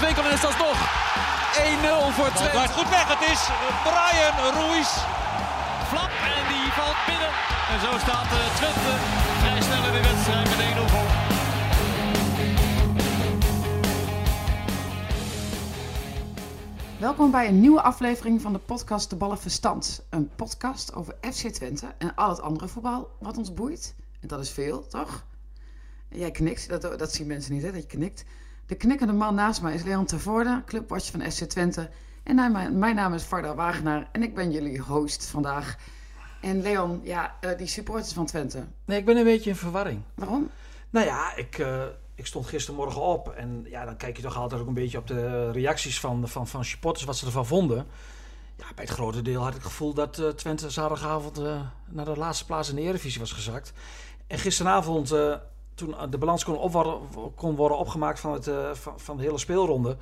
Wolfswinkel en is dat nog 1-0 voor Twente. gaat goed weg. Het is Brian Ruiz. Flap en die valt binnen. En zo staat eh, Twente vrij snel in de wedstrijd met 1-0 voor. Welkom bij een nieuwe aflevering van de podcast De Ballen Verstand. Een podcast over FC Twente en al het andere voetbal wat ons boeit. En dat is veel, toch? Jij knikt, dat, dat zien mensen niet, hè, dat je knikt. De knikkende man naast mij is Leon Tervoorde, clubwatcher van FC Twente. En mijn, mijn naam is Varda Wagenaar en ik ben jullie host vandaag. En Leon, ja, eh, die supporters van Twente, Nee, ik ben een beetje in verwarring. waarom? Nou ja, ik, eh, ik stond gistermorgen op en ja, dan kijk je toch altijd ook een beetje op de reacties van, van, van supporters, wat ze ervan vonden. Ja, bij het grote deel had ik het gevoel dat eh, Twente zaterdagavond eh, naar de laatste plaats in de Eredivisie was gezakt. En gisteravond, eh, toen de balans kon, kon worden opgemaakt van, het, van, van de hele speelronde,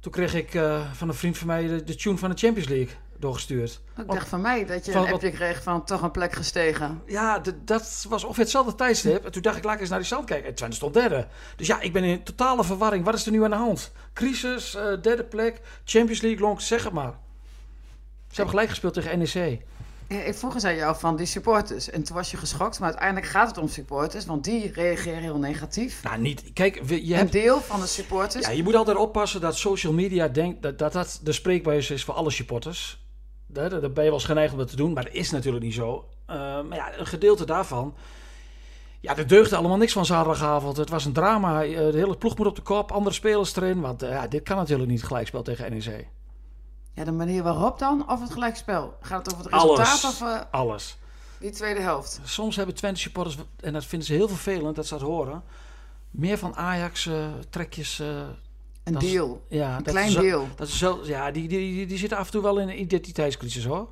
toen kreeg ik van een vriend van mij de tune van de Champions League doorgestuurd. Ik dacht van mij dat je Van een appje kreeg van toch een plek gestegen. Ja, dat was ongeveer hetzelfde tijdstip. En toen dacht ik, laat ik eens naar die stand kijken. En Twente stond derde. Dus ja, ik ben in totale verwarring. Wat is er nu aan de hand? Crisis, eh, derde plek, Champions League, long, zeg het maar. Ze hebben gelijk gespeeld tegen NEC. Ja, ik vroeg eens aan jou van die supporters. En toen was je geschokt. Maar uiteindelijk gaat het om supporters. Want die reageren heel negatief. Nou, niet. Kijk, je, Een hebt, deel van de supporters. ja, je moet altijd oppassen dat social media denkt dat dat, dat de spreekbuis is voor alle supporters. Daar, daar ben je wel eens geneigd om dat te doen, maar dat is natuurlijk niet zo. Eh, maar ja, een gedeelte daarvan. Ja, er deugde allemaal niks van zaterdagavond. Het was een drama. Eh, De hele ploeg moet op de kop, andere spelers erin. Want eh, ja, dit kan natuurlijk niet gelijkspel tegen NEC. Ja, de manier waarop dan? Of het gelijkspel? Gaat het over het resultaat Alles. of Alles. die tweede helft? Soms hebben Twente supporters, en dat vinden ze heel vervelend dat ze dat horen, meer van Ajax trekjes. Eh, Een dat is- deel. ja, Een dat klein is deel. Dat is zo, ja, die, die, die, die zitten af en toe wel in een identiteitscrisis hoor.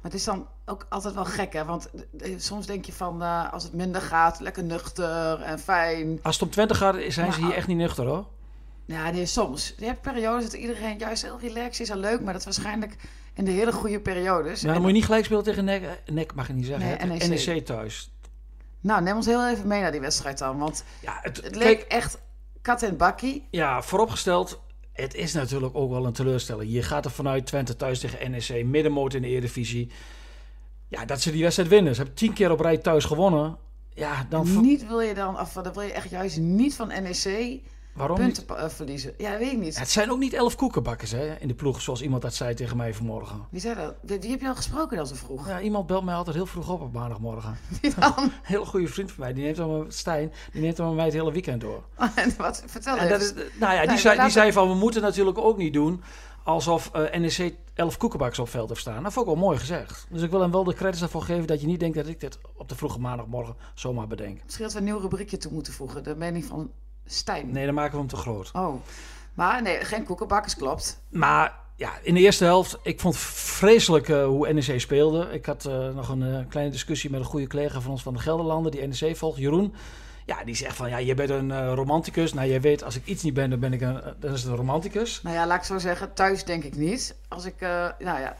Maar het is dan ook altijd wel gek, hè? Want eh, soms denk je van, eh, als het minder gaat, lekker nuchter en fijn. Als het om Twente gaat, zijn ze hier echt niet nuchter hoor. Ja, nee, soms. Je hebt periodes dat iedereen juist heel relaxed is en leuk. Maar dat is waarschijnlijk in de hele goede periodes. Ja, dan En- moet je niet gelijk spelen tegen NEC. eh, NEC mag je niet zeggen. Nee, NEC. NEC thuis. Nou, neem ons heel even mee naar die wedstrijd dan. Want Ja, het, het kijk, leek echt kat en bakkie. ja, vooropgesteld, het is natuurlijk ook wel een teleurstelling. Je gaat er vanuit Twente thuis tegen NEC, middenmoot in de Eredivisie. Ja, dat ze die wedstrijd winnen. Ze hebben tien keer op rij thuis gewonnen. Ja, dan... Niet wil je dan, of dan wil je echt juist niet van NEC Waarom punten eh, verliezen. Ja, weet ik niet. Het zijn ook niet elf koekenbakkers hè, in de ploeg, zoals iemand dat zei tegen mij vanmorgen. Wie zei dat? Wie heb je al gesproken dan zo vroeg? Ja, iemand belt mij altijd heel vroeg op op maandagmorgen. Wie dan? Een hele goede vriend van mij, die neemt dan Stijn, die neemt dan met mij het hele weekend door. en wat? Vertel En dat is, nou ja, die, Nee, zei, die zei van, we moeten natuurlijk ook niet doen alsof eh, NEC elf koekenbakkers op veld heeft staan. Dat vond ik wel mooi gezegd. Dus ik wil hem wel de credits daarvoor geven dat je niet denkt dat ik dit op de vroege maandagmorgen zomaar bedenk. Misschien dat we een nieuw rubriekje toe moeten voegen. De mening van Stijn. Nee, dan maken we hem te groot. Oh. Maar nee, geen koekenbakkers, klopt. Maar ja, in de eerste helft, ik vond vreselijk eh, hoe NEC speelde. Ik had eh, nog een eh, kleine discussie met een goede collega van ons van de Gelderlanden, die NEC volgt, Jeroen. Ja, die zegt van, ja, je bent een eh, romanticus. Nou, jij weet, als ik iets niet ben, dan ben ik een, dan is het een romanticus. Nou ja, laat ik zo zeggen. Thuis denk ik niet. Als ik, eh, nou ja,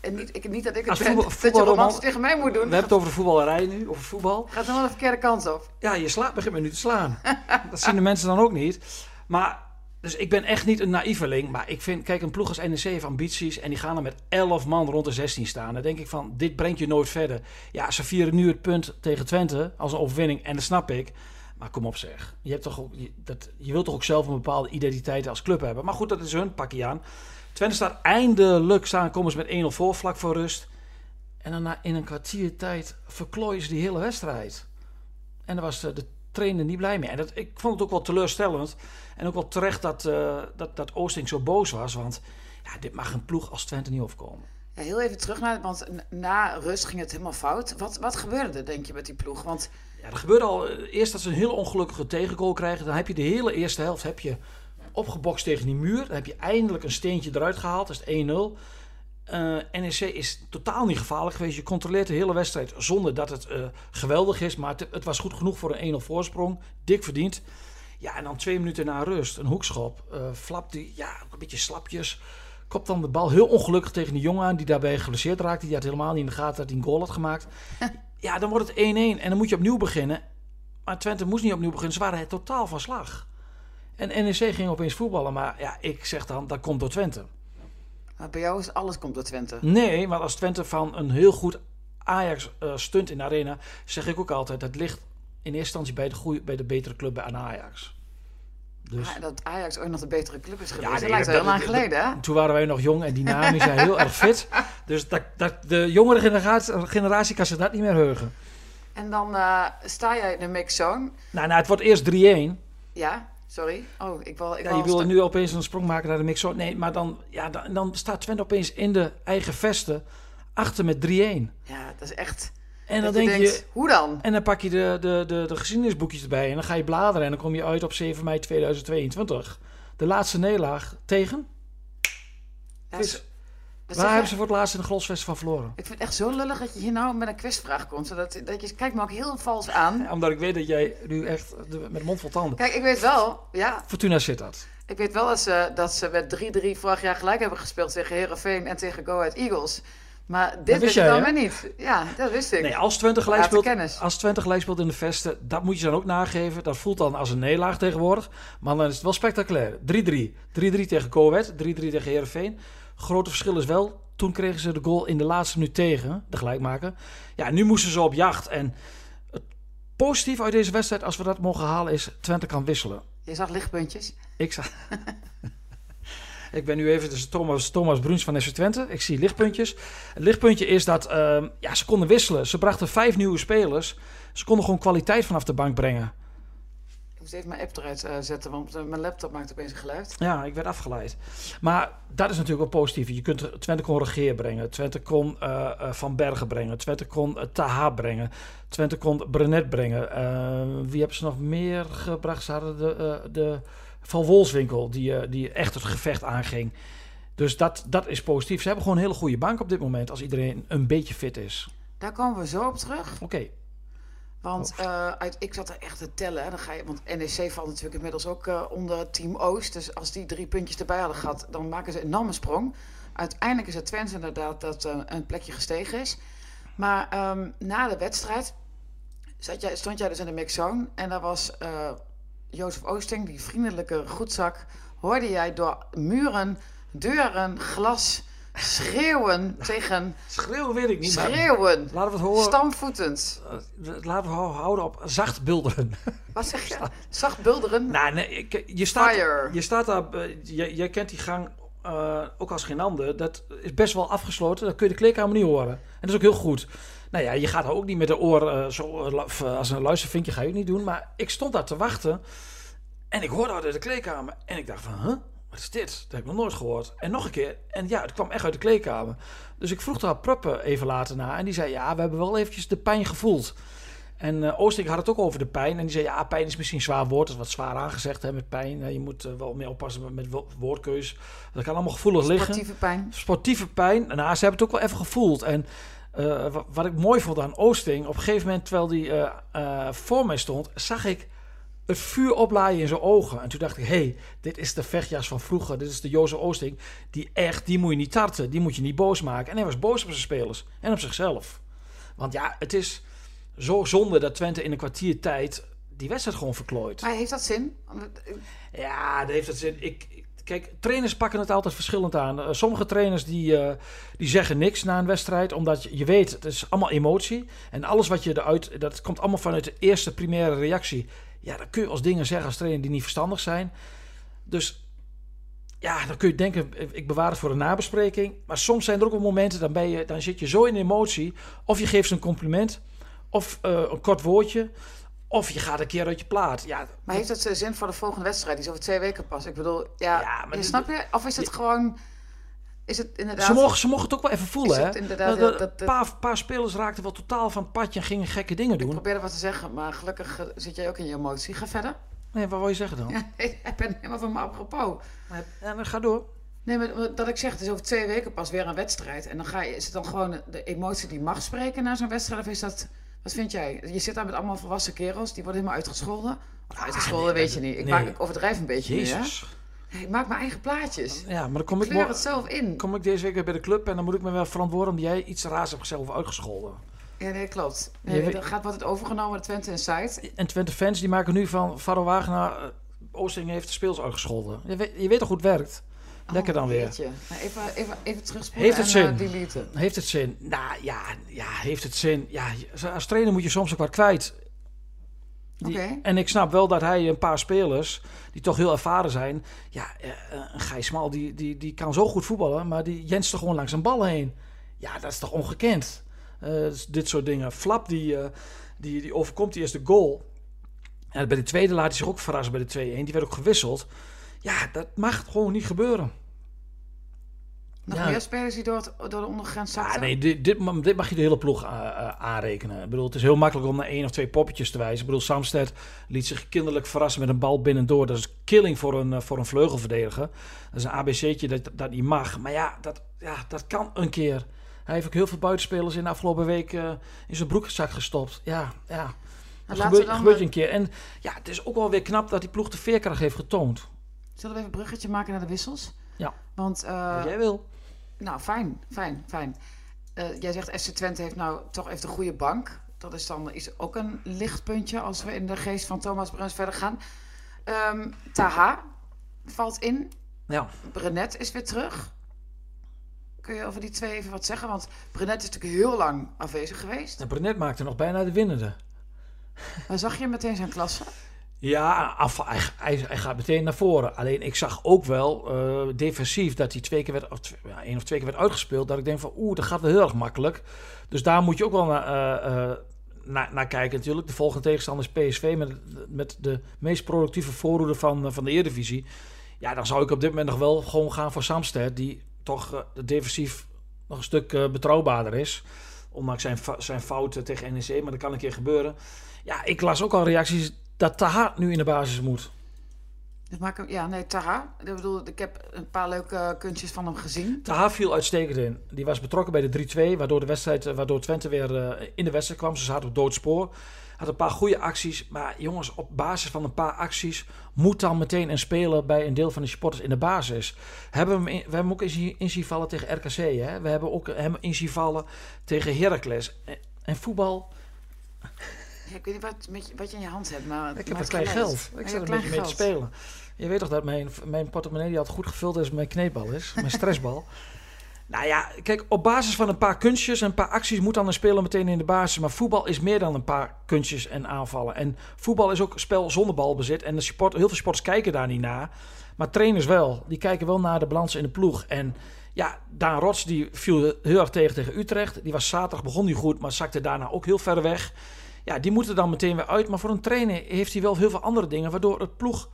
en niet, ik, niet dat ik het ben, voetbal- dat je romantisch tegen mij moet doen. We hebben het over de voetballerij nu, over voetbal. Gaat helemaal de verkeerde kant op. Ja, je slaat, begint me nu te slaan. dat zien de mensen dan ook niet. Maar, dus ik ben echt niet een naïveling. Maar ik vind, kijk, een ploeg als NEC heeft ambities. En die gaan er met 11 man rond de 16 staan. Dan denk ik van, dit brengt je nooit verder. Ja, ze vieren nu het punt tegen Twente als een overwinning. En dat snap ik. Maar kom op zeg. Je, hebt toch ook, je, dat, je wilt toch ook zelf een bepaalde identiteit als club hebben. Maar goed, dat is hun, pak je aan. Twente staat eindelijk, staan, komen met 1-0 voor, vlak voor rust. En dan in een kwartier tijd verklooien ze die hele wedstrijd. En daar was de trainer niet blij mee. En dat, ik vond het ook wel teleurstellend. En ook wel terecht dat, eh, dat, dat Oosting zo boos was. Want ja, dit mag een ploeg als Twente niet overkomen. Ja, heel even terug naar, want na rust ging het helemaal fout. Wat, wat gebeurde er, denk je, met die ploeg? Want Ja, er gebeurde al eh, eerst dat ze een heel ongelukkige tegengoal krijgen. Dan heb je de hele eerste helft heb je opgebokst tegen die muur. Dan heb je eindelijk een steentje eruit gehaald. Dat is het 1-0. Eh, NEC is totaal niet gevaarlijk geweest. Je controleert de hele wedstrijd zonder dat het eh, geweldig is. Maar het, het was goed genoeg voor een 1-0 voorsprong. Dik verdiend. Ja, en dan twee minuten na rust, een hoekschop. eh flapt die, ja, ook een beetje slapjes. Kopt dan de bal heel ongelukkig tegen die jongen aan die daarbij geblesseerd raakte. Die had helemaal niet in de gaten dat hij een goal had gemaakt. ja, dan wordt het 1-1 en dan moet je opnieuw beginnen. Maar Twente moest niet opnieuw beginnen. Ze waren het totaal van slag. En NEC ging opeens voetballen. Maar ja, ik zeg dan, dat komt door Twente. Maar bij jou is alles komt door Twente. Nee, maar als Twente van een heel goed Ajax eh, stunt in de arena, zeg ik ook altijd, dat ligt in eerste instantie bij de, goeie, bij de betere club bij aan Ajax. Dus Ah, dat Ajax ooit nog de betere club is geweest. nee, dat lijkt wel heel lang geleden, hè? toen waren wij nog jong en dynamisch en heel erg fit. Dus dat, dat, de jongere generatie, generatie kan zich dat niet meer heugen. En dan eh, sta jij in de mixzone. Nou, nou, het wordt eerst 3-1. Ja, sorry. Oh, ik wil... Ik Ja, je wil nu opeens een sprong maken naar de mix. Nee, maar dan, ja, dan, dan staat Twente opeens in de eigen vesten achter met 3-1. Ja, dat is echt... En dan denk denkt, je, Hoe dan? En dan pak je de, de, de, de geschiedenisboekjes erbij en dan ga je bladeren en dan kom je uit op 7 mei 2022. De laatste nederlaag tegen? Ja, Vis- Waar hebben ze voor het laatst in de Grolsfestival verloren? Ik vind het echt zo lullig dat je hier nou met een quizvraag komt. Zodat, dat je kijkt me ook heel vals aan. Ja, omdat ik weet dat jij nu echt de- met mond vol tanden... Kijk, ik weet wel, ja, Fortuna zit dat. ik weet wel dat ze, dat ze met 3-3 vorig jaar gelijk hebben gespeeld tegen Herenveen en tegen Go Ahead Eagles. Maar dit wist ik dan weer niet. Ja, dat wist ik. Nee, als Twente gelijk speelt, als Twente gelijk speelt in de vesten, dat moet je dan ook nageven. Dat voelt dan als een nederlaag tegenwoordig. Maar dan is het wel spectaculair. 3-3. 3-3 tegen Coët, 3-3 tegen Heerenveen. Grote verschil is wel, toen kregen ze de goal in de laatste minuut tegen, de gelijkmaker. Ja, nu moesten ze op jacht. En het positief uit deze wedstrijd, als we dat mogen halen, is Twente kan wisselen. Je zag lichtpuntjes. Ik, zag... ik ben nu even dus Thomas, Thomas Bruns van FC Twente. Ik zie lichtpuntjes. Het lichtpuntje is dat ehm, ja, ze konden wisselen. Ze brachten vijf nieuwe spelers. Ze konden gewoon kwaliteit vanaf de bank brengen. Moest even mijn app eruit eh, zetten, want eh, mijn laptop maakt opeens een geluid. Ja, ik werd afgeleid. Maar dat is natuurlijk wel positief. Je kunt Twente kon Regeer brengen. Twente kon eh, Van Bergen brengen. Twente kon Taha brengen. Twente kon Brenet brengen. Wie hebben ze nog meer gebracht? Ze hadden de, de Van Wolfswinkel, die, die echt het gevecht aanging. Dus dat, dat is positief. Ze hebben gewoon een hele goede bank op dit moment, als iedereen een beetje fit is. Daar komen we zo op terug. Oké, Want eh, uit, ik zat er echt te tellen. Hè. Dan ga je, want NEC valt natuurlijk inmiddels ook eh, onder Team Oost. Dus als die drie puntjes erbij hadden gehad, dan maken ze een enorme sprong. Uiteindelijk is het Twente inderdaad dat eh, een plekje gestegen is. Maar ehm, na de wedstrijd zat jij, stond jij dus in de mixzone. En daar was Jozef Oosting, die vriendelijke goedzak. Hoorde jij door muren, deuren, glas schreeuwen tegen... schreeuwen weet ik niet, maar Schreeuwen! laten we het horen. Stamvoetend. eh, Laten we hou- houden op zacht bulderen. Wat zeg je? Zacht bulderen? Nou, nee, ik- je staat, Fire. je staat daar, eh, jij, jij kent die gang eh, ook als geen ander. Dat is best wel afgesloten. Dan kun je de kleedkamer niet horen. En dat is ook heel goed. Nou ja, je gaat ook niet met de oor, zo, als een luistervinkje ga je ook niet doen. Maar ik stond daar te wachten en ik hoorde uit de kleedkamer. En ik dacht van, huh? Wat is dit? Dat heb ik nog nooit gehoord. En nog een keer. En ja, het kwam echt uit de kleedkamer. Dus ik vroeg daar Pruppen even later na. En die zei, ja, we hebben wel eventjes de pijn gevoeld. En eh Oosting had het ook over de pijn. En die zei, ja, pijn is misschien een zwaar woord. Dat is wat zwaar aangezegd hè, met pijn. Eh, je moet eh, wel meer oppassen met, met wo- woordkeus. Dat kan allemaal gevoelig liggen. Sportieve pijn. Sportieve pijn. Nou, ze hebben het ook wel even gevoeld. En wa- wat ik mooi vond aan Oosting... op een gegeven moment, terwijl die voor mij stond... zag ik het vuur oplaaien in zijn ogen. En toen dacht ik, hé, hey, dit is de vechtjas van vroeger. Dit is de Jozef Oosting. Die echt, die moet je niet tarten. Die moet je niet boos maken. En hij was boos op zijn spelers. En op zichzelf. Want ja, het is zo zonde dat Twente in een kwartier tijd... die wedstrijd gewoon verklooit. Maar heeft dat zin? Ja, dat heeft het zin. Ik, ik- kijk, trainers pakken het altijd verschillend aan. Eh, sommige trainers die, eh, die zeggen niks na een wedstrijd, omdat je, je weet, het is allemaal emotie. En alles wat je eruit, dat komt allemaal vanuit de eerste primaire reactie. Ja, dan kun je als dingen zeggen als trainer die niet verstandig zijn. Dus ja, dan kun je denken, ik bewaar het voor een nabespreking. Maar soms zijn er ook wel momenten, dan, ben je, dan zit je zo in emotie. Of je geeft ze een compliment, of eh, een kort woordje. Of je gaat een keer uit je plaat. Ja, Maar heeft dat zin voor de volgende wedstrijd? Die is over twee weken pas. Ik bedoel, ja, Ja, maar je snap je? Of is het gewoon... Is het inderdaad... Ze mogen, ze het ook wel even voelen, hè? inderdaad Dat- paar, paar spelers raakten wel totaal van het padje en gingen gekke dingen Ik doen. probeerde wat te zeggen, maar gelukkig eh, zit jij ook in je emotie. Ga verder. Nee, wat wil je zeggen dan? Ja, ik ben helemaal van me apropos. Ja, dan ga door. Nee, maar dat ik zeg, het is over twee weken pas weer een wedstrijd. En dan ga je, is het dan gewoon de emotie die mag spreken na zo'n wedstrijd? Of is dat, wat vind jij? Je zit daar met allemaal volwassen kerels, die worden helemaal uitgescholden. Of uitgescholden nee, weet je niet. Ik, nee. maak, ik overdrijf een beetje hè? Ik maak mijn eigen plaatjes. Ja, maar dan kom ik, Kleur het zelf in. kom ik deze week weer bij de club en dan moet ik me wel verantwoorden omdat jij iets raars hebt zelf uitgescholden. Ja, nee, klopt. Nee, dan gaat wat het overgenomen, de Twente Insight. En Twente fans die maken nu van Faro Wagenaar, uh, Oosting heeft de speels uitgescholden. Je weet, je weet toch hoe het werkt? Lekker dan Oh, weer. Nou, even, even, even terugspoelen Heeft het en zin? eh, deleten. Heeft het zin? Nou ja, ja, heeft het zin? Ja, als trainer moet je soms ook wat kwijt. Die-. En ik snap wel dat hij een paar spelers, die toch heel ervaren zijn. Ja, eh, een Gijs Smal, die, die, die kan zo goed voetballen, maar die jenst er gewoon langs een bal heen. Ja, dat is toch ongekend? Eh, dit soort dingen. Flap, die, eh, die, die overkomt die eerste goal. En bij de tweede laat hij zich ook verrassen bij de 2-1. Die werd ook gewisseld. Ja, dat mag gewoon niet gebeuren. Nog Ja. meer spelers die door, het, door de ondergrens Ja, zakten? nee, dit, dit, ma- dit mag je de hele ploeg eh, eh, aanrekenen. Ik bedoel, het is heel makkelijk om naar één of twee poppetjes te wijzen. Ik bedoel, Samsted liet zich kinderlijk verrassen met een bal binnendoor. Dat is killing voor een, eh, voor een vleugelverdediger. Dat is een ABC'tje dat, dat niet mag. Maar ja dat, ja, dat kan een keer. Hij heeft ook heel veel buitenspelers in de afgelopen week in zijn broekzak gestopt. Ja, ja. Dat laten gebeurt, een keer. En ja, het is ook wel weer knap dat die ploeg de veerkracht heeft getoond. Zullen we even een bruggetje maken naar de wissels? Ja. Want, eh, Wat jij wil. nou, fijn, fijn, fijn. Eh, jij zegt FC Twente heeft nou toch even een goede bank. Dat is dan is ook een lichtpuntje als we in de geest van Thomas Bruns verder gaan. Ehm, Taha valt in. Ja. Brenet is weer terug. Kun je over die twee even wat zeggen? Want Brenet is natuurlijk heel lang afwezig geweest. En Brenet maakte nog bijna de winnende. Maar zag je meteen zijn klasse? Ja, hij, hij, gaat meteen naar voren. Alleen ik zag ook wel eh, defensief dat hij twee keer werd, of ja, één of twee keer werd uitgespeeld. Dat ik denk van oeh, dat gaat wel heel erg makkelijk. Dus daar moet je ook wel naar, eh, eh, kijken natuurlijk. De volgende tegenstander is PSV met, met de meest productieve voorhoede van, van de Eredivisie. Ja, dan zou ik op dit moment nog wel gewoon gaan voor Samsted. Die toch defensief nog een stuk betrouwbaarder is. Ondanks zijn, zijn fouten tegen NEC, maar dat kan een keer gebeuren. Ja, ik las ook al reacties dat Taha nu in de basis moet. Dus maak hem, ja, nee, Taha. Ik bedoel, ik heb een paar leuke kunstjes van hem gezien. Taha viel uitstekend in. Die was betrokken bij de 3-2, waardoor, de wedstrijd, eh, waardoor Twente weer eh, in de wedstrijd kwam. Ze zaten op doodspoor. Had een paar goede acties. Maar jongens, op basis van een paar acties moet dan meteen een speler bij een deel van de supporters in de basis. Hebben we, hem in, we hebben hem ook in zien- in zien vallen tegen RKC. Hè? We hebben ook hem in zien vallen tegen Heracles. En, en voetbal, Ja, ik weet niet wat, met wat je in je hand hebt, maar... ik heb wat klein geld. Ik er een beetje mee te spelen. Je weet toch dat mijn, mijn portemonnee die altijd goed gevuld is, mijn kneepbal is. Mijn stressbal. nou ja, kijk, op basis van een paar kunstjes en een paar acties moet dan een speler meteen in de basis. Maar voetbal is meer dan een paar kunstjes en aanvallen. En voetbal is ook spel zonder balbezit. En de support, heel veel sporters kijken daar niet naar. Maar trainers wel. Die kijken wel naar de balans in de ploeg. En ja, Daan Rots die viel heel erg tegen tegen Utrecht. Die was zaterdag, begon die goed, maar zakte daarna ook heel ver weg. Ja, die moeten dan meteen weer uit. Maar voor een trainer heeft hij wel heel veel andere dingen, waardoor het ploeg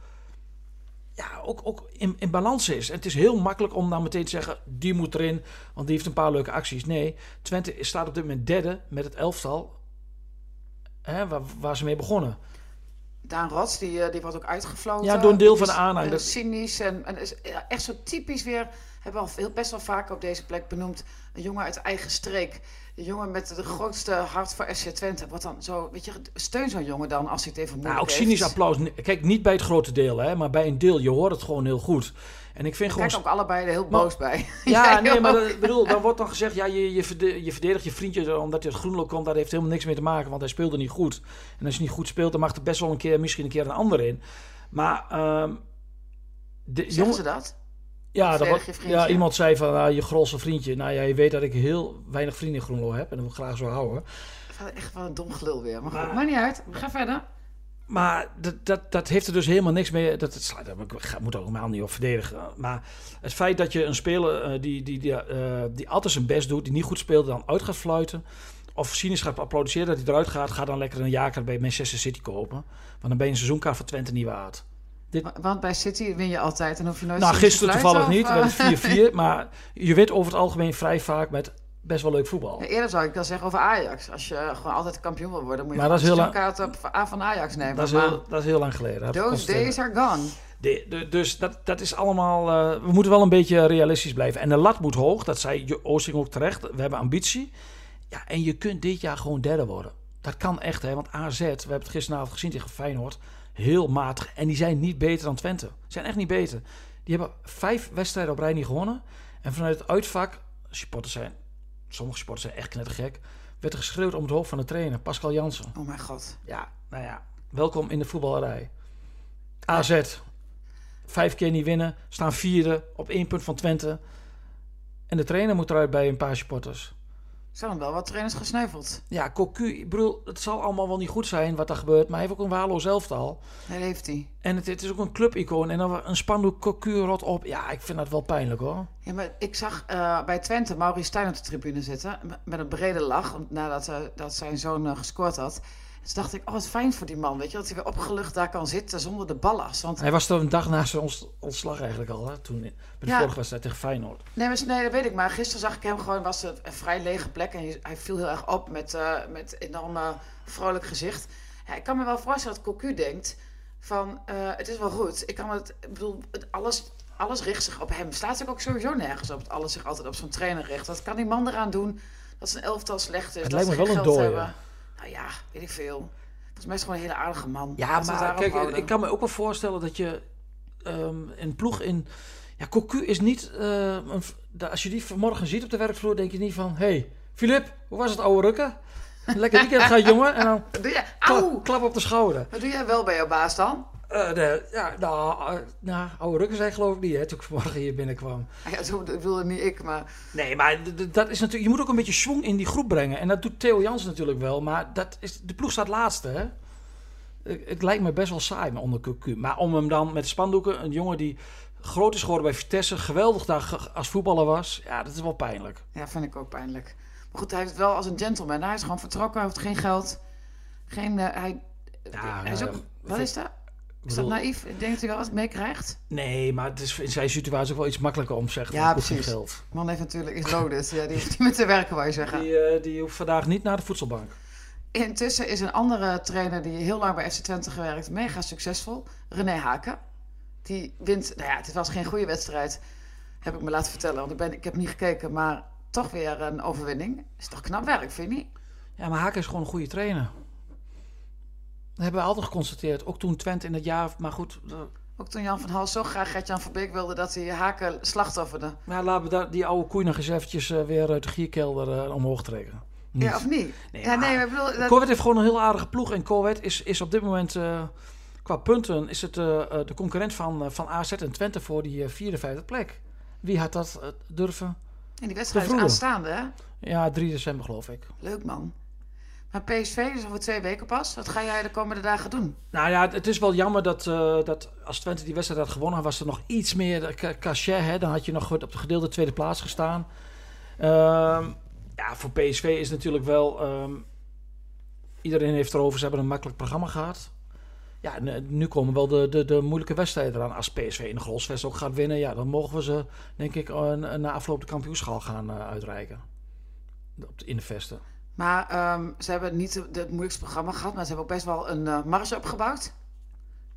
ja, ook, ook in, in balans is. En het is heel makkelijk om dan meteen te zeggen, die moet erin, want die heeft een paar leuke acties. Nee, Twente staat op dit moment derde met het elftal hè, waar, waar ze mee begonnen. Daan Rots, die, eh, die wordt ook uitgefloten. Ja, door een deel van de aanhang. eh, Dat- cynisch en, en is echt zo typisch weer... Hebben we al veel, best wel vaak op deze plek benoemd. Een jongen uit eigen streek. Een jongen met de grootste hart voor FC Twente. Wat dan zo, weet je, steun zo'n jongen dan als hij het even moeilijk Nou, ook heeft. cynisch applaus. Kijk, niet bij het grote deel, hè, maar bij een deel. Je hoort het gewoon heel goed. En ik vind gewoon... kijk ook allebei er heel Maar- boos bij. Ja, nee, maar dat, bedoel, dan wordt dan gezegd, ja, je, je, verde- je verdedigt je vriendje omdat hij uit Groenlo komt. Dat heeft helemaal niks mee te maken, want hij speelde niet goed. En als je niet goed speelt, dan mag er best wel een keer, misschien een keer een ander in. Maar, ehm de jongen, ze dat? Ja, dat ja, iemand zei van, ah, je grolse vriendje. Nou ja, je weet dat ik heel weinig vrienden in Groenlo heb en dat wil ik graag zo houden. Wat Echt wel een dom gelul weer. Maar Maar- niet uit. Ga verder. Maar dat, dat, dat heeft er dus helemaal niks mee. Dat, het slaat, ik moet ook helemaal niet op verdedigen. Maar het feit dat je een speler eh, die, die, die, eh, die altijd zijn best doet, die niet goed speelt, dan uit gaat fluiten. Of cynisch gaat applaudisseren dat hij eruit gaat, ga dan lekker een jaarkaart bij Manchester City kopen. Want dan ben je een seizoenkaart voor Twente niet waard. Wa- Want bij City win je altijd en hoef je nooit Nou, gisteren toevallig niet. We eh? hebben 4-4. maar je wint over het algemeen vrij vaak met best wel leuk voetbal. Ja, Eerder zou ik dan zeggen over Ajax. Als je gewoon altijd kampioen wil worden, moet je Maar dat is heel een kaart op A van Ajax nemen. Dat is, heel, dat is heel lang geleden. those days are gone. De, de- dus dat, dat is allemaal. eh, we moeten wel een beetje realistisch blijven. En de lat moet hoog. Dat zei Oosting ook terecht. We hebben ambitie. Ja, en je kunt dit jaar gewoon derde worden. Dat kan echt, hè? Want AZ, we hebben het gisteravond gezien tegen Feyenoord. Heel matig. En die zijn niet beter dan Twente. Zijn echt niet beter. Die hebben vijf wedstrijden op rij niet gewonnen. En vanuit het uitvak, supporters zijn, sommige supporters zijn echt knettergek, werd er geschreeuwd om het hoofd van de trainer, Pascal Jansen. Oh mijn god. Ja, nou ja, welkom in de voetballerij. AZ, vijf keer niet winnen, staan vierde op één punt van Twente. En de trainer moet eruit bij een paar supporters. Zijn er wel wat trainers gesneuveld? Ja, Cocu, ik bedoel, het zal allemaal wel niet goed zijn wat er gebeurt, maar hij heeft ook een waarloos elftal. Nee, dat heeft hij. En het, het is ook een clubicoon en dan een spandoek Cocu rot op. Ja, ik vind dat wel pijnlijk hoor. Ja, maar ik zag eh, bij Twente Maurice Stijn op de tribune zitten. Met een brede lach. Nadat eh, dat zijn zoon eh, gescoord had. Dus dacht ik, oh wat fijn voor die man. Weet je, dat hij weer opgelucht daar kan zitten zonder de ballast. Want Hij was er een dag na zijn ont- ontslag eigenlijk al, hè, toen, bij de Ja. vorige wedstrijd tegen Feyenoord. Nee, maar, nee, dat weet ik. Maar gisteren zag ik hem gewoon, was het een vrij lege plek. En hij- viel heel erg op met, eh met enorm vrolijk gezicht. Ja, ik kan me wel voorstellen dat Cocu denkt van, eh, het is wel goed. Ik kan het, ik bedoel, het, alles, alles richt zich op hem. Staat zich ook sowieso nergens op. dat Alles zich altijd op zo'n trainer richt. Wat kan die man eraan doen dat zijn elftal slecht is? Het dat lijkt me wel een dooie. Nou ja, weet ik veel. Volgens mij is het gewoon een hele aardige man. Ja, het maar kijk, houden. ik kan me ook wel voorstellen dat je ehm, een ploeg in... Ja, Cocu is niet... eh, een, als je die vanmorgen ziet op de werkvloer, denk je niet van... hey, Filip, hoe was het oude rukken? Lekker weekend gaat, jongen. En dan Wat doe jij? kla- Auw! klap op de schouder. Wat doe jij wel bij jouw baas dan? Eh, de, ja, nou, eh, nou, oude rukken zijn geloof ik niet, hè, toen ik vanmorgen hier binnenkwam. Ja, zo bedoelde niet ik, maar... Nee, maar dat is natuurlijk, je moet ook een beetje schwung in die groep brengen. En dat doet Theo Jans natuurlijk wel. Maar dat is, de ploeg staat laatste, hè? Het, lijkt me best wel saai onder QQ. Maar om hem dan met spandoeken, een jongen die groot is geworden bij Vitesse, geweldig daar als voetballer was. Ja, dat is wel pijnlijk. Ja, vind ik ook pijnlijk. Maar goed, hij heeft het wel als een gentleman. Hij is gewoon vertrokken, hij heeft geen geld. Geen, eh, hij, Ja, hij is ook... Wat is dat? Is dat naïef? Ik denk dat hij wel wat meekrijgt. Nee, maar het is in zijn situatie ook wel iets makkelijker om te zeggen. Ja, precies. geld. Man heeft natuurlijk is loaded. Ja, die hoeft niet meer te werken, wou je zeggen. Die, eh, die hoeft vandaag niet naar de voedselbank. Intussen is een andere trainer die heel lang bij FC Twente gewerkt, mega succesvol. René Haken. Die wint, nou ja, het was geen goede wedstrijd, heb ik me laten vertellen. Want ik, ben, ik heb niet gekeken, maar toch weer een overwinning. Is toch knap werk, vind je niet? Ja, maar Haken is gewoon een goede trainer. Dat hebben we altijd geconstateerd. Ook toen Twente in het jaar... Maar goed, eh, Ook toen Jan van Hal zo graag Gert-Jan van Beek wilde dat hij Haken slachtofferde. Maar laten we daar, die oude koei nog eens eventjes eh, weer uit de gierkelder eh, omhoog trekken. Niet. Ja, of niet? Nee, ja, nee, maar bedoel... dat- Corvette heeft gewoon een heel aardige ploeg. En Corvette is, is op dit moment, eh, qua punten, is het eh, de concurrent van, van AZ en Twente voor die vierde, vijfde plek. Wie had dat durven? En die wedstrijd is aanstaande, hè? Ja, 3 december geloof ik. Leuk, man. PSV is over twee weken pas. Wat ga jij de komende dagen doen? Nou ja, het is wel jammer dat, eh, dat als Twente die wedstrijd had gewonnen, was er nog iets meer ca- cachet. Hè? Dan had je nog op de gedeelde tweede plaats gestaan. Ehm, ja, voor PSV is natuurlijk wel. ehm, iedereen heeft erover, ze hebben een makkelijk programma gehad. Ja, nu komen wel de, de, de moeilijke wedstrijden eraan. Als PSV in de Grolsvest ook gaat winnen, ja, dan mogen we ze, denk ik, na afloop de kampioenschaal gaan eh, uitreiken. Op in de vesten. Maar ehm, ze hebben niet het moeilijkste programma gehad, maar ze hebben ook best wel een eh, marge opgebouwd.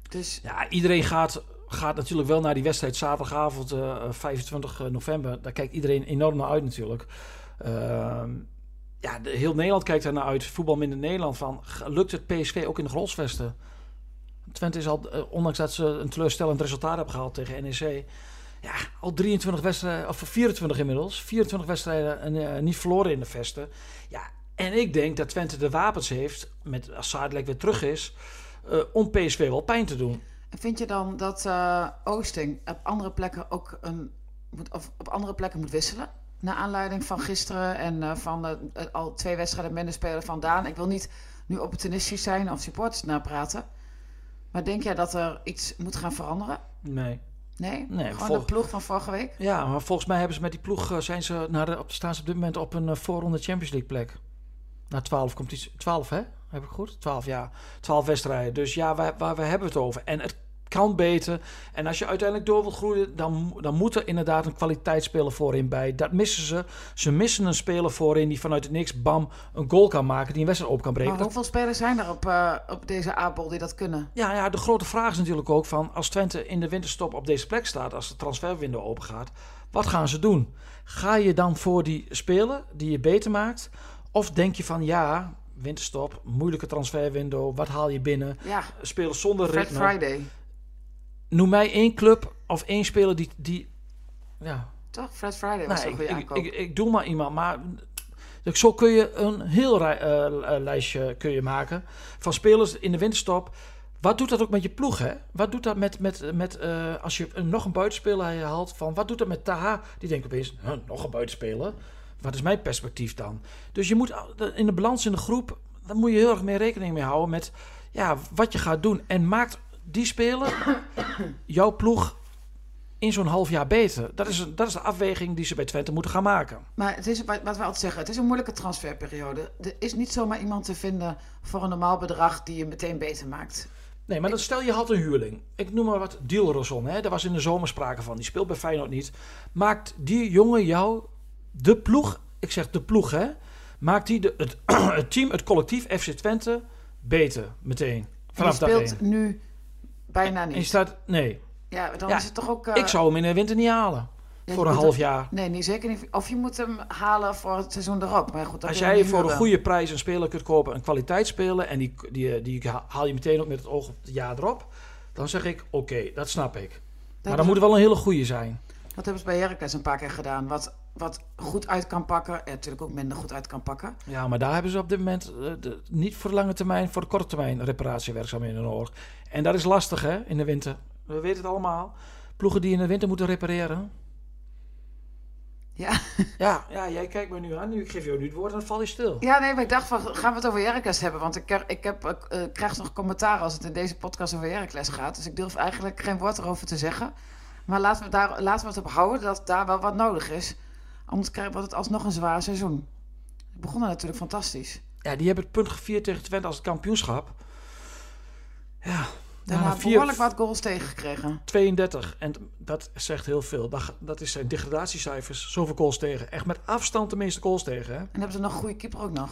Dus Ja, iedereen gaat, gaat natuurlijk wel naar die wedstrijd zaterdagavond eh, 25 november. Daar kijkt iedereen enorm naar uit natuurlijk. Ehm, ja, heel Nederland kijkt er naar uit. Voetbal minder Nederland van. Lukt het PSV ook in de Grolsvesten? Twente is al, eh, ondanks dat ze een teleurstellend resultaat hebben gehaald tegen NEC... Ja, al 23 wedstrijden, of 24 inmiddels. 24 wedstrijden en, eh, niet verloren in de vesten. Ja, en ik denk dat Twente de wapens heeft, met, als Zadelijk weer terug is... eh, om PSV wel pijn te doen. en vind je dan dat eh, Oosting op andere plekken ook een, moet, of op andere plekken moet wisselen? Naar aanleiding van gisteren en eh, van al twee wedstrijden minder spelen van Daan. Ik wil niet nu opportunistisch zijn of supporters napraten. Maar denk jij dat er iets moet gaan veranderen? Nee. Nee? Nee, Gewoon de ploeg van vorige week? Ja, maar volgens mij hebben ze met die ploeg zijn ze naar de, op, staan ze op dit moment op een voorronde Champions League plek. Na 12 komt iets. 12 hè? Heb ik goed? 12 ja. 12 wedstrijden. Dus ja, waar, waar we hebben het over. En het kan beter. En als je uiteindelijk door wilt groeien, dan, dan moet er inderdaad een kwaliteitsspeler voorin bij. Dat missen ze. Ze missen een speler voorin die vanuit het niks, bam, een goal kan maken, die een wedstrijd op kan breken. Maar Dat- hoeveel spelers zijn er op, eh, op deze A-bol die dat kunnen? Ja, ja, de grote vraag is natuurlijk ook van als Twente in de winterstop op deze plek staat, als de transferwindow open gaat, wat gaan ze doen? Ga je dan voor die speler die je beter maakt? Of denk je van ja, winterstop, moeilijke transferwindow, wat haal je binnen? Ja, Spelen zonder Fred ritme. Friday. noem mij één club of één speler die... die ja, Toch? Fred Friday was een ik, ik, ik, ik doe maar iemand, maar... dus Zo kun je een heel eh, eh, lijstje kun je maken van spelers in de winterstop. Wat doet dat ook met je ploeg, hè? Wat doet dat met, met, met eh, als je nog een buitenspeler haalt, van wat doet dat met Taha? Die denkt opeens, nog een buitenspeler? Wat is mijn perspectief dan? Dus je moet in de balans in de groep, daar moet je heel erg mee rekening mee houden met ja, wat je gaat doen. En maakt die speler jouw ploeg in zo'n half jaar beter? Dat is, dat is de afweging die ze bij Twente moeten gaan maken. Maar het is wat wat we altijd zeggen, het is een moeilijke transferperiode. Er is niet zomaar iemand te vinden voor een normaal bedrag die je meteen beter maakt. Nee, maar dan stel je had een huurling. Ik noem maar wat Dielroson. Hè? Daar was in de zomer sprake van. Die speelt bij Feyenoord niet. Maakt die jongen jou de ploeg, ik zeg de ploeg hè, maakt die de, het, het team, het collectief FC Twente beter meteen. En die Vanaf dag speelt nu bijna En niet. staat, nee, Ja, dan Ja, is het toch ook... eh, ik zou hem in de winter niet halen. ja, voor een half hem- jaar. Nee, niet zeker niet. Of je moet hem halen voor het seizoen erop. Maar goed, Als jij voor een goede prijs een speler kunt kopen, een kwaliteitsspeler, en die, die, die haal je meteen ook met het oog op het jaar erop, dan zeg ik, oké, dat snap ik. Maar dan moet er wel een hele goede zijn. Dat hebben ze bij Heracles een paar keer gedaan. Wat, wat goed uit kan pakken. En natuurlijk ook minder goed uit kan pakken. Ja, maar daar hebben ze op dit moment eh, de- niet voor lange termijn, voor de korte termijn reparatiewerkzaamheden nodig. En dat is lastig hè, in de winter. We weten het allemaal. Ploegen die in de winter moeten repareren. Ja. Ja, ja jij kijkt me nu aan. Nu ik geef jou nu het woord en dan val je stil. ja, nee, maar ik dacht van, gaan we het over Heracles hebben? Want ik, krijg- ik heb, eh, eh, krijg nog commentaar als het in deze podcast over Heracles gaat. Dus ik durf eigenlijk geen woord erover te zeggen. Maar laten we, daar, laten we het op houden dat daar wel wat nodig is. Anders krijg- wordt het alsnog een zwaar seizoen. Het begon natuurlijk fantastisch. Ja, die hebben het punt gevierd tegen Twente als het kampioenschap. Ja, Daarna daarna vier- behoorlijk wat goals tegengekregen. 32. En dat zegt heel veel. Dat, dat is zijn degradatiecijfers. Zoveel goals tegen. Echt met afstand de meeste goals tegen. Hè? En hebben ze nog een goede keeper ook nog.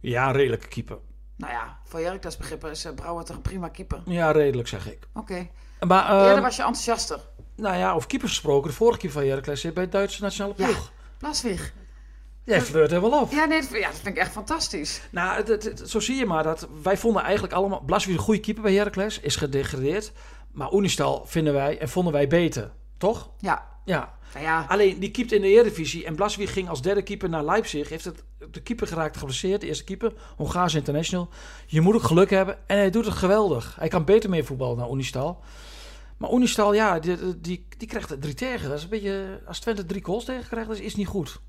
Ja, redelijke keeper. Nou ja, voor Heracles begrippen is uh, Brouwer toch een prima keeper. Ja, redelijk zeg ik. Oké. Maar, ehm, Eerder was je enthousiaster. Nou ja, over keepers gesproken. De vorige keeper van Heracles zit bij het Duitse nationale Ja. ploeg. Plaswig. Jij flirt wel op. Ja, nee, dat, ja, dat vind ik echt fantastisch. Nou, het, het- het- zo zie je maar dat wij vonden eigenlijk allemaal... Blaswijk een goede keeper bij Heracles, is gedegradeerd. Maar Unistal vinden wij en vonden wij beter. Toch? Ja, Ja. nou ja, Alleen, die keept in de Eredivisie en Blaswijk ging als derde keeper naar Leipzig. Heeft het, de keeper geraakt geblesseerd, de eerste keeper. Hongaars international. Je moet ook geluk hebben en hij doet het geweldig. Hij kan beter mee voetballen dan Unistal. Maar Unistal, ja, die, die, die krijgt er drie tegen. Dat is een beetje... Als Twente drie goals tegen krijgt, dat is niet goed.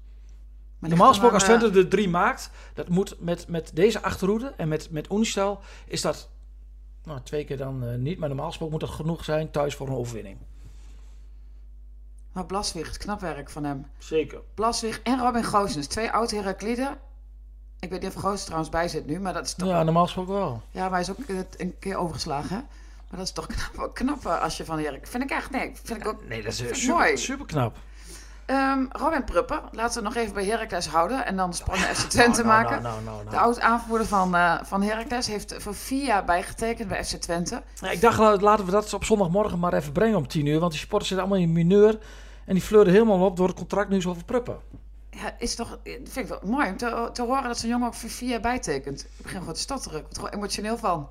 maar Normaal gesproken, als Twente er drie maakt, dat moet met, met deze achterhoede en met, met Unistal, is dat nou, twee keer dan eh, niet. Maar normaal gesproken moet dat genoeg zijn thuis voor een overwinning. Maar, het knap werk van hem. Zeker. Blaswig en Robin Goossens, twee oud Herakliden. Ik weet niet of Goossens trouwens bij zit nu, maar dat is toch... Ja, normaal gesproken wel. Ja, maar hij is ook een, een keer overgeslagen, hè? Maar dat is toch knap, knap eh, als je van Herak... Vind ik echt, nee, vind ik ook... Nee, dat is ik super, mooi. super knap. Ehm, Robin Pruppen, laten we nog even bij Heracles houden en dan de sprong naar FC Twente Nou, nou, maken. Nou, De oud-aanvoerder van, eh van Heracles heeft voor vier jaar bijgetekend bij FC Twente. Ja, ik dacht, laten we dat op zondagmorgen maar even brengen om tien uur. Want die supporters zitten allemaal in mineur. En die fleuren helemaal op door het contract nu zo over Pruppen. Ja, is toch, eh, vind ik wel mooi om te, te horen dat zo'n jongen ook voor vier jaar bijtekent. Ik begin gewoon te stotteren. Ik word er gewoon emotioneel van.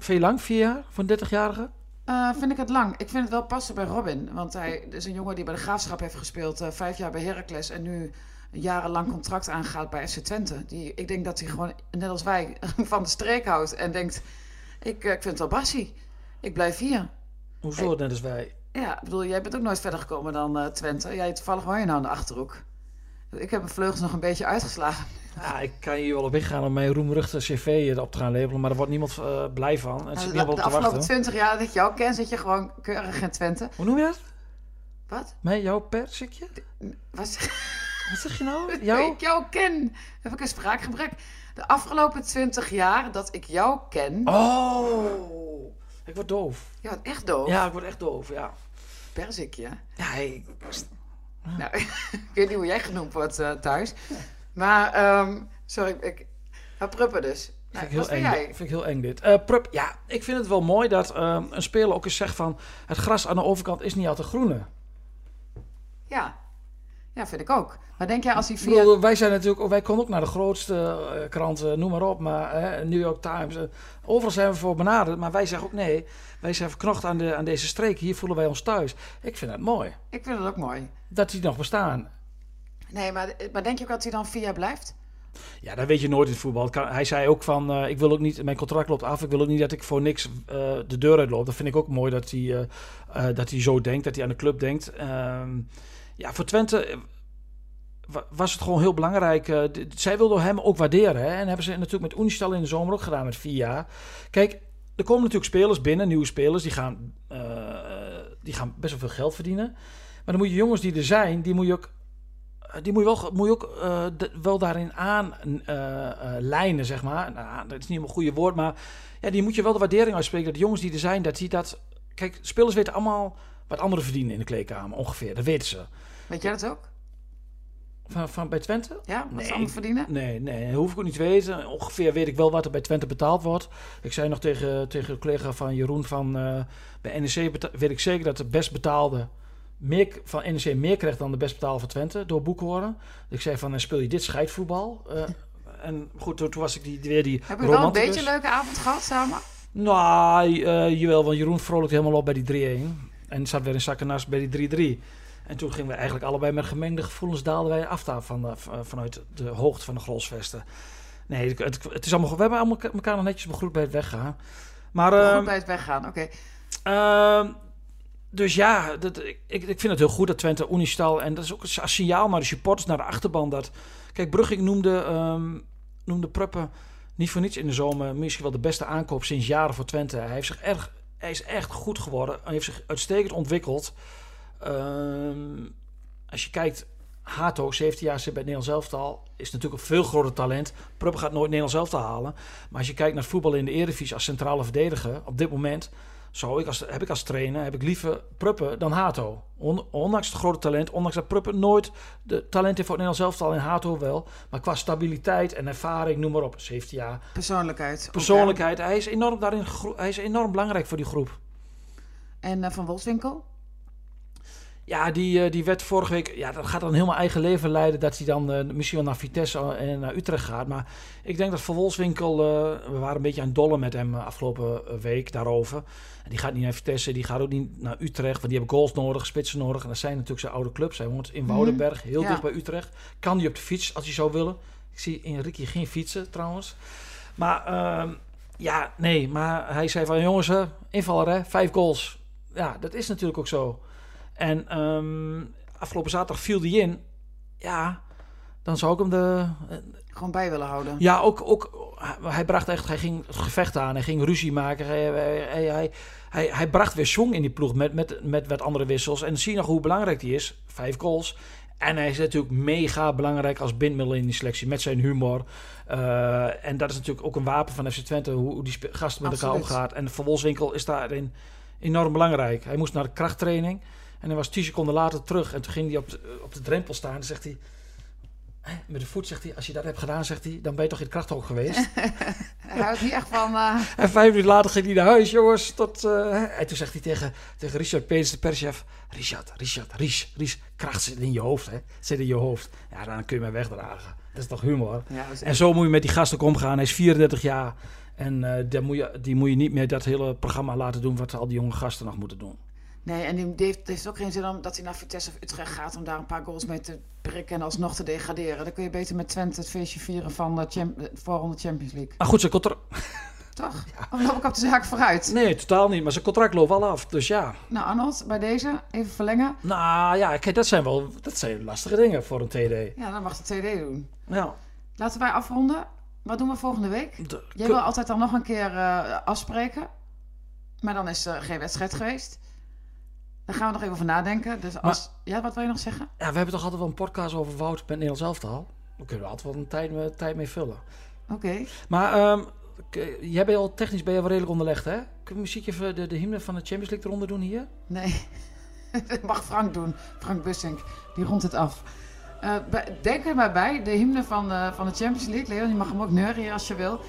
Veel lang? Vier jaar? Voor een 30-jarige? Eh, vind ik het lang. Ik vind het wel passen bij Robin. Want hij is een jongen die bij de Graafschap heeft gespeeld. eh, vijf jaar bij Heracles. En nu een jarenlang contract aangaat bij FC Twente. Die, ik denk dat hij gewoon, net als wij, van de streek houdt. En denkt, ik, eh, ik vind het wel bassie. Ik blijf hier. Hoezo, net als wij? Ja, ik bedoel, jij bent ook nooit verder gekomen dan Twente. Jij toevallig woon je nou in de Achterhoek. Ik heb mijn vleugels nog een beetje uitgeslagen. Ja, ik kan hier wel op ingaan om mijn roemruchte cv op te gaan labelen. Maar daar wordt niemand eh, blij van. Nou, zit de, niemand de te afgelopen wachten. twintig jaar dat ik jou ken, zit je gewoon keurig in Twente. Hoe noem je dat? Wat? Mij, jouw persikje? Wat? Wat zeg je nou? Dat Jou? ik jou ken. Heb ik een spraakgebrek? De afgelopen twintig jaar dat ik jou ken. Oh, ik word doof. Je wordt echt doof. Ja, ik word echt doof, ja. Perzikje. Ja, ik- Nou, ik weet niet hoe jij genoemd wordt eh, thuis. Maar, ehm, sorry, ik. Maar Pruppen dus. Nou, vind ik wat heel eng. jij? Vind ik heel eng dit. Eh, Prup, ja, ik vind het wel mooi dat ehm, een speler ook eens zegt van... het gras aan de overkant is niet altijd groene. Ja. Ja, vind ik ook. Maar denk jij als hij Ik via... bedoel, wij zijn natuurlijk, wij konden ook naar de grootste eh, kranten, noem maar op, maar hè, New York Times. eh, overal zijn we voor benaderd, maar wij zeggen ook nee. Wij zijn verknocht aan, de, aan deze streek. Hier voelen wij ons thuis. Ik vind het mooi Ik vind het ook mooi. dat die nog bestaan. Nee, maar, maar denk je ook dat hij dan via blijft? Ja, dat weet je nooit in het voetbal. Hij zei ook van, eh, ik wil ook niet, mijn contract loopt af. Ik wil ook niet dat ik voor niks eh, de deur uitloop. Dat vind ik ook mooi dat hij, eh, dat hij zo denkt, dat hij aan de club denkt. Ehm, ja, voor Twente wa- was het gewoon heel belangrijk. zij wilden hem ook waarderen. En hebben ze natuurlijk met Unistal in de zomer ook gedaan met vier jaar. Kijk, er komen natuurlijk spelers binnen, nieuwe spelers. Die gaan, die gaan best wel veel geld verdienen. Maar dan moet je jongens die er zijn, die moet je ook die moet je wel, moet je ook eh, de- wel daarin aan eh, eh, lijnen, zeg maar. Nou, dat is niet een goede woord, maar ja, die moet je wel de waardering uitspreken. Dat de jongens die er zijn, dat die dat... Kijk, spelers weten allemaal wat anderen verdienen in de kleedkamer, ongeveer. Dat weten ze. Weet jij dat ook? Van, van bij Twente? Ja, wat Nee. ze allemaal verdienen? Nee, nee, dat hoef ik ook niet te weten. Ongeveer weet ik wel wat er bij Twente betaald wordt. Ik zei nog tegen, tegen de collega van Jeroen van... eh, bij NEC weet ik zeker dat de best betaalde... Meer, van NEC meer krijgt dan de best betaalde van Twente door boekhoren. Ik zei van, eh, speel je dit scheidvoetbal? Eh, en goed, toen, toen was ik die, weer die Hebben we wel een beetje een leuke avond gehad samen? Nou, eh, jawel, want Jeroen vrolijkte helemaal op bij die 3-1. En zat weer in zakken naast bij die 3-3. En toen gingen we eigenlijk allebei met gemengde gevoelens daalden wij af daar van, de- vanuit de hoogte van de Grolsvesten. Nee, het, het, is allemaal, we hebben allemaal elkaar nog netjes begroet bij het weggaan. Maar, Goed ehm, bij het weggaan, oké. Ehm, dus ja, dat, ik, ik vind het heel goed dat Twente Unistal... en dat is ook een signaal naar de supporters, naar de achterban... dat Kijk, Brugging noemde, ehm noemde Pruppen niet voor niets in de zomer... misschien wel de beste aankoop sinds jaren voor Twente. Hij, heeft zich erg, hij is echt goed geworden. Hij heeft zich uitstekend ontwikkeld. Ehm, als je kijkt... Hato, 17 jaar zit bij het Nederlands elftal, is natuurlijk een veel groter talent. Pruppen gaat nooit Nederlands elftal halen. Maar als je kijkt naar voetbal in de Eredivisie als centrale verdediger... op dit moment zou ik als, heb ik als trainer heb ik liever Pruppen dan Hato. On- ondanks het grote talent, ondanks dat Pruppen nooit de talent heeft voor het Nederlands elftal en Hato wel. Maar qua stabiliteit en ervaring, noem maar op, 17 jaar. Persoonlijkheid. Persoonlijkheid, hij is enorm daarin hij is enorm belangrijk voor die groep. En eh, Van Wolfswinkel? Ja, die, eh, die werd vorige week. Ja, dat gaat dan helemaal eigen leven leiden. Dat hij dan eh, misschien wel naar Vitesse en naar Utrecht gaat. Maar ik denk dat Van Wolfswinkel. eh, we waren een beetje aan het dollen met hem afgelopen week daarover. En die gaat niet naar Vitesse. Die gaat ook niet naar Utrecht. Want die hebben goals nodig, spitsen nodig. En dat zijn natuurlijk zijn oude clubs. Hij woont in Woudenberg, heel Ja. dicht bij Utrecht. Kan die op de fiets als hij zou willen. Ik zie in Ricky geen fietsen trouwens. Maar ehm, ja, nee. Maar hij zei van jongens, invaller hè, vijf goals. Ja, dat is natuurlijk ook zo. En ehm, afgelopen zaterdag viel die in. Ja, dan zou ik hem de. Gewoon bij willen houden. Ja, ook, ook. Hij bracht echt. Hij ging het gevecht aan. Hij ging ruzie maken. Hij, hij, hij, hij, bracht weer jong in die ploeg met, met, met wat andere wissels. En zie je nog hoe belangrijk hij is. Vijf goals. En hij is natuurlijk mega belangrijk als bindmiddel in die selectie. Met zijn humor. Eh, en dat is natuurlijk ook een wapen van FC Twente. Hoe, hoe die gasten met elkaar Absoluut. omgaat. En Van Wolfswinkel is daarin enorm belangrijk. Hij moest naar de krachttraining. En hij was 10 seconden later terug. En toen ging hij op de, op de drempel staan. En zegt hij... hè, Met de voet zegt hij, als je dat hebt gedaan, zegt hij, dan ben je toch in het krachthok geweest. Hij houdt niet echt van... eh, en vijf minuten later ging hij naar huis, jongens. Tot, eh, en toen zegt hij tegen, tegen Richard Peters, de perschef... Richard, Richard, Ries, Ries, kracht zit in je hoofd, hè. Zit in je hoofd. Ja, dan kun je mij wegdragen. Dat is toch humor? ja, En zo moet je met die gasten ook omgaan. Hij is 34 jaar. En eh, moet je, die moet je niet meer dat hele programma laten doen... wat al die jonge gasten nog moeten doen. Nee, en die die heeft, het heeft ook geen zin om dat hij naar Vitesse of Utrecht gaat om daar een paar goals mee te prikken en alsnog te degraderen. Dan kun je beter met Twente het feestje vieren van de champ, de voorronde Champions League. Maar goed, zijn contract... Toch? Of loop ik op de zaak vooruit? Nee, totaal niet. Maar zijn contract loopt al af. Dus ja... Nou, Arnold, bij deze even verlengen. Nou ja, kijk, dat zijn wel dat zijn lastige dingen voor een TD. Ja, dan mag de TD doen. Ja, Laten wij afronden. Wat doen we volgende week? de- Jij wil altijd dan nog een keer eh, afspreken. Maar dan is er geen wedstrijd geweest. Daar gaan we nog even over nadenken. Dus als... Ja, wat wil je nog zeggen? ja, we hebben toch altijd wel een podcast over Wout met Nederlands elftal. Daar kunnen we altijd wel een tijd, mee- tijd mee vullen. Oké. Maar ehm, jij bent al technisch ben je wel redelijk onderlegd, hè? Kunnen we muziek even de, de hymne van de Champions League eronder doen hier? Nee, dat mag Frank doen. Frank Bussink, die rondt het af. Eh, denk er maar bij, de hymne van, eh, van de Champions League. Leon, je mag hem ook neurien als je wil.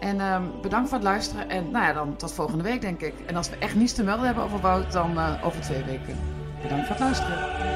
En ehm, bedankt voor het luisteren. En nou ja, dan tot volgende week, denk ik. En als we echt niets te melden hebben over Wout, dan eh, over twee weken. Bedankt voor het luisteren.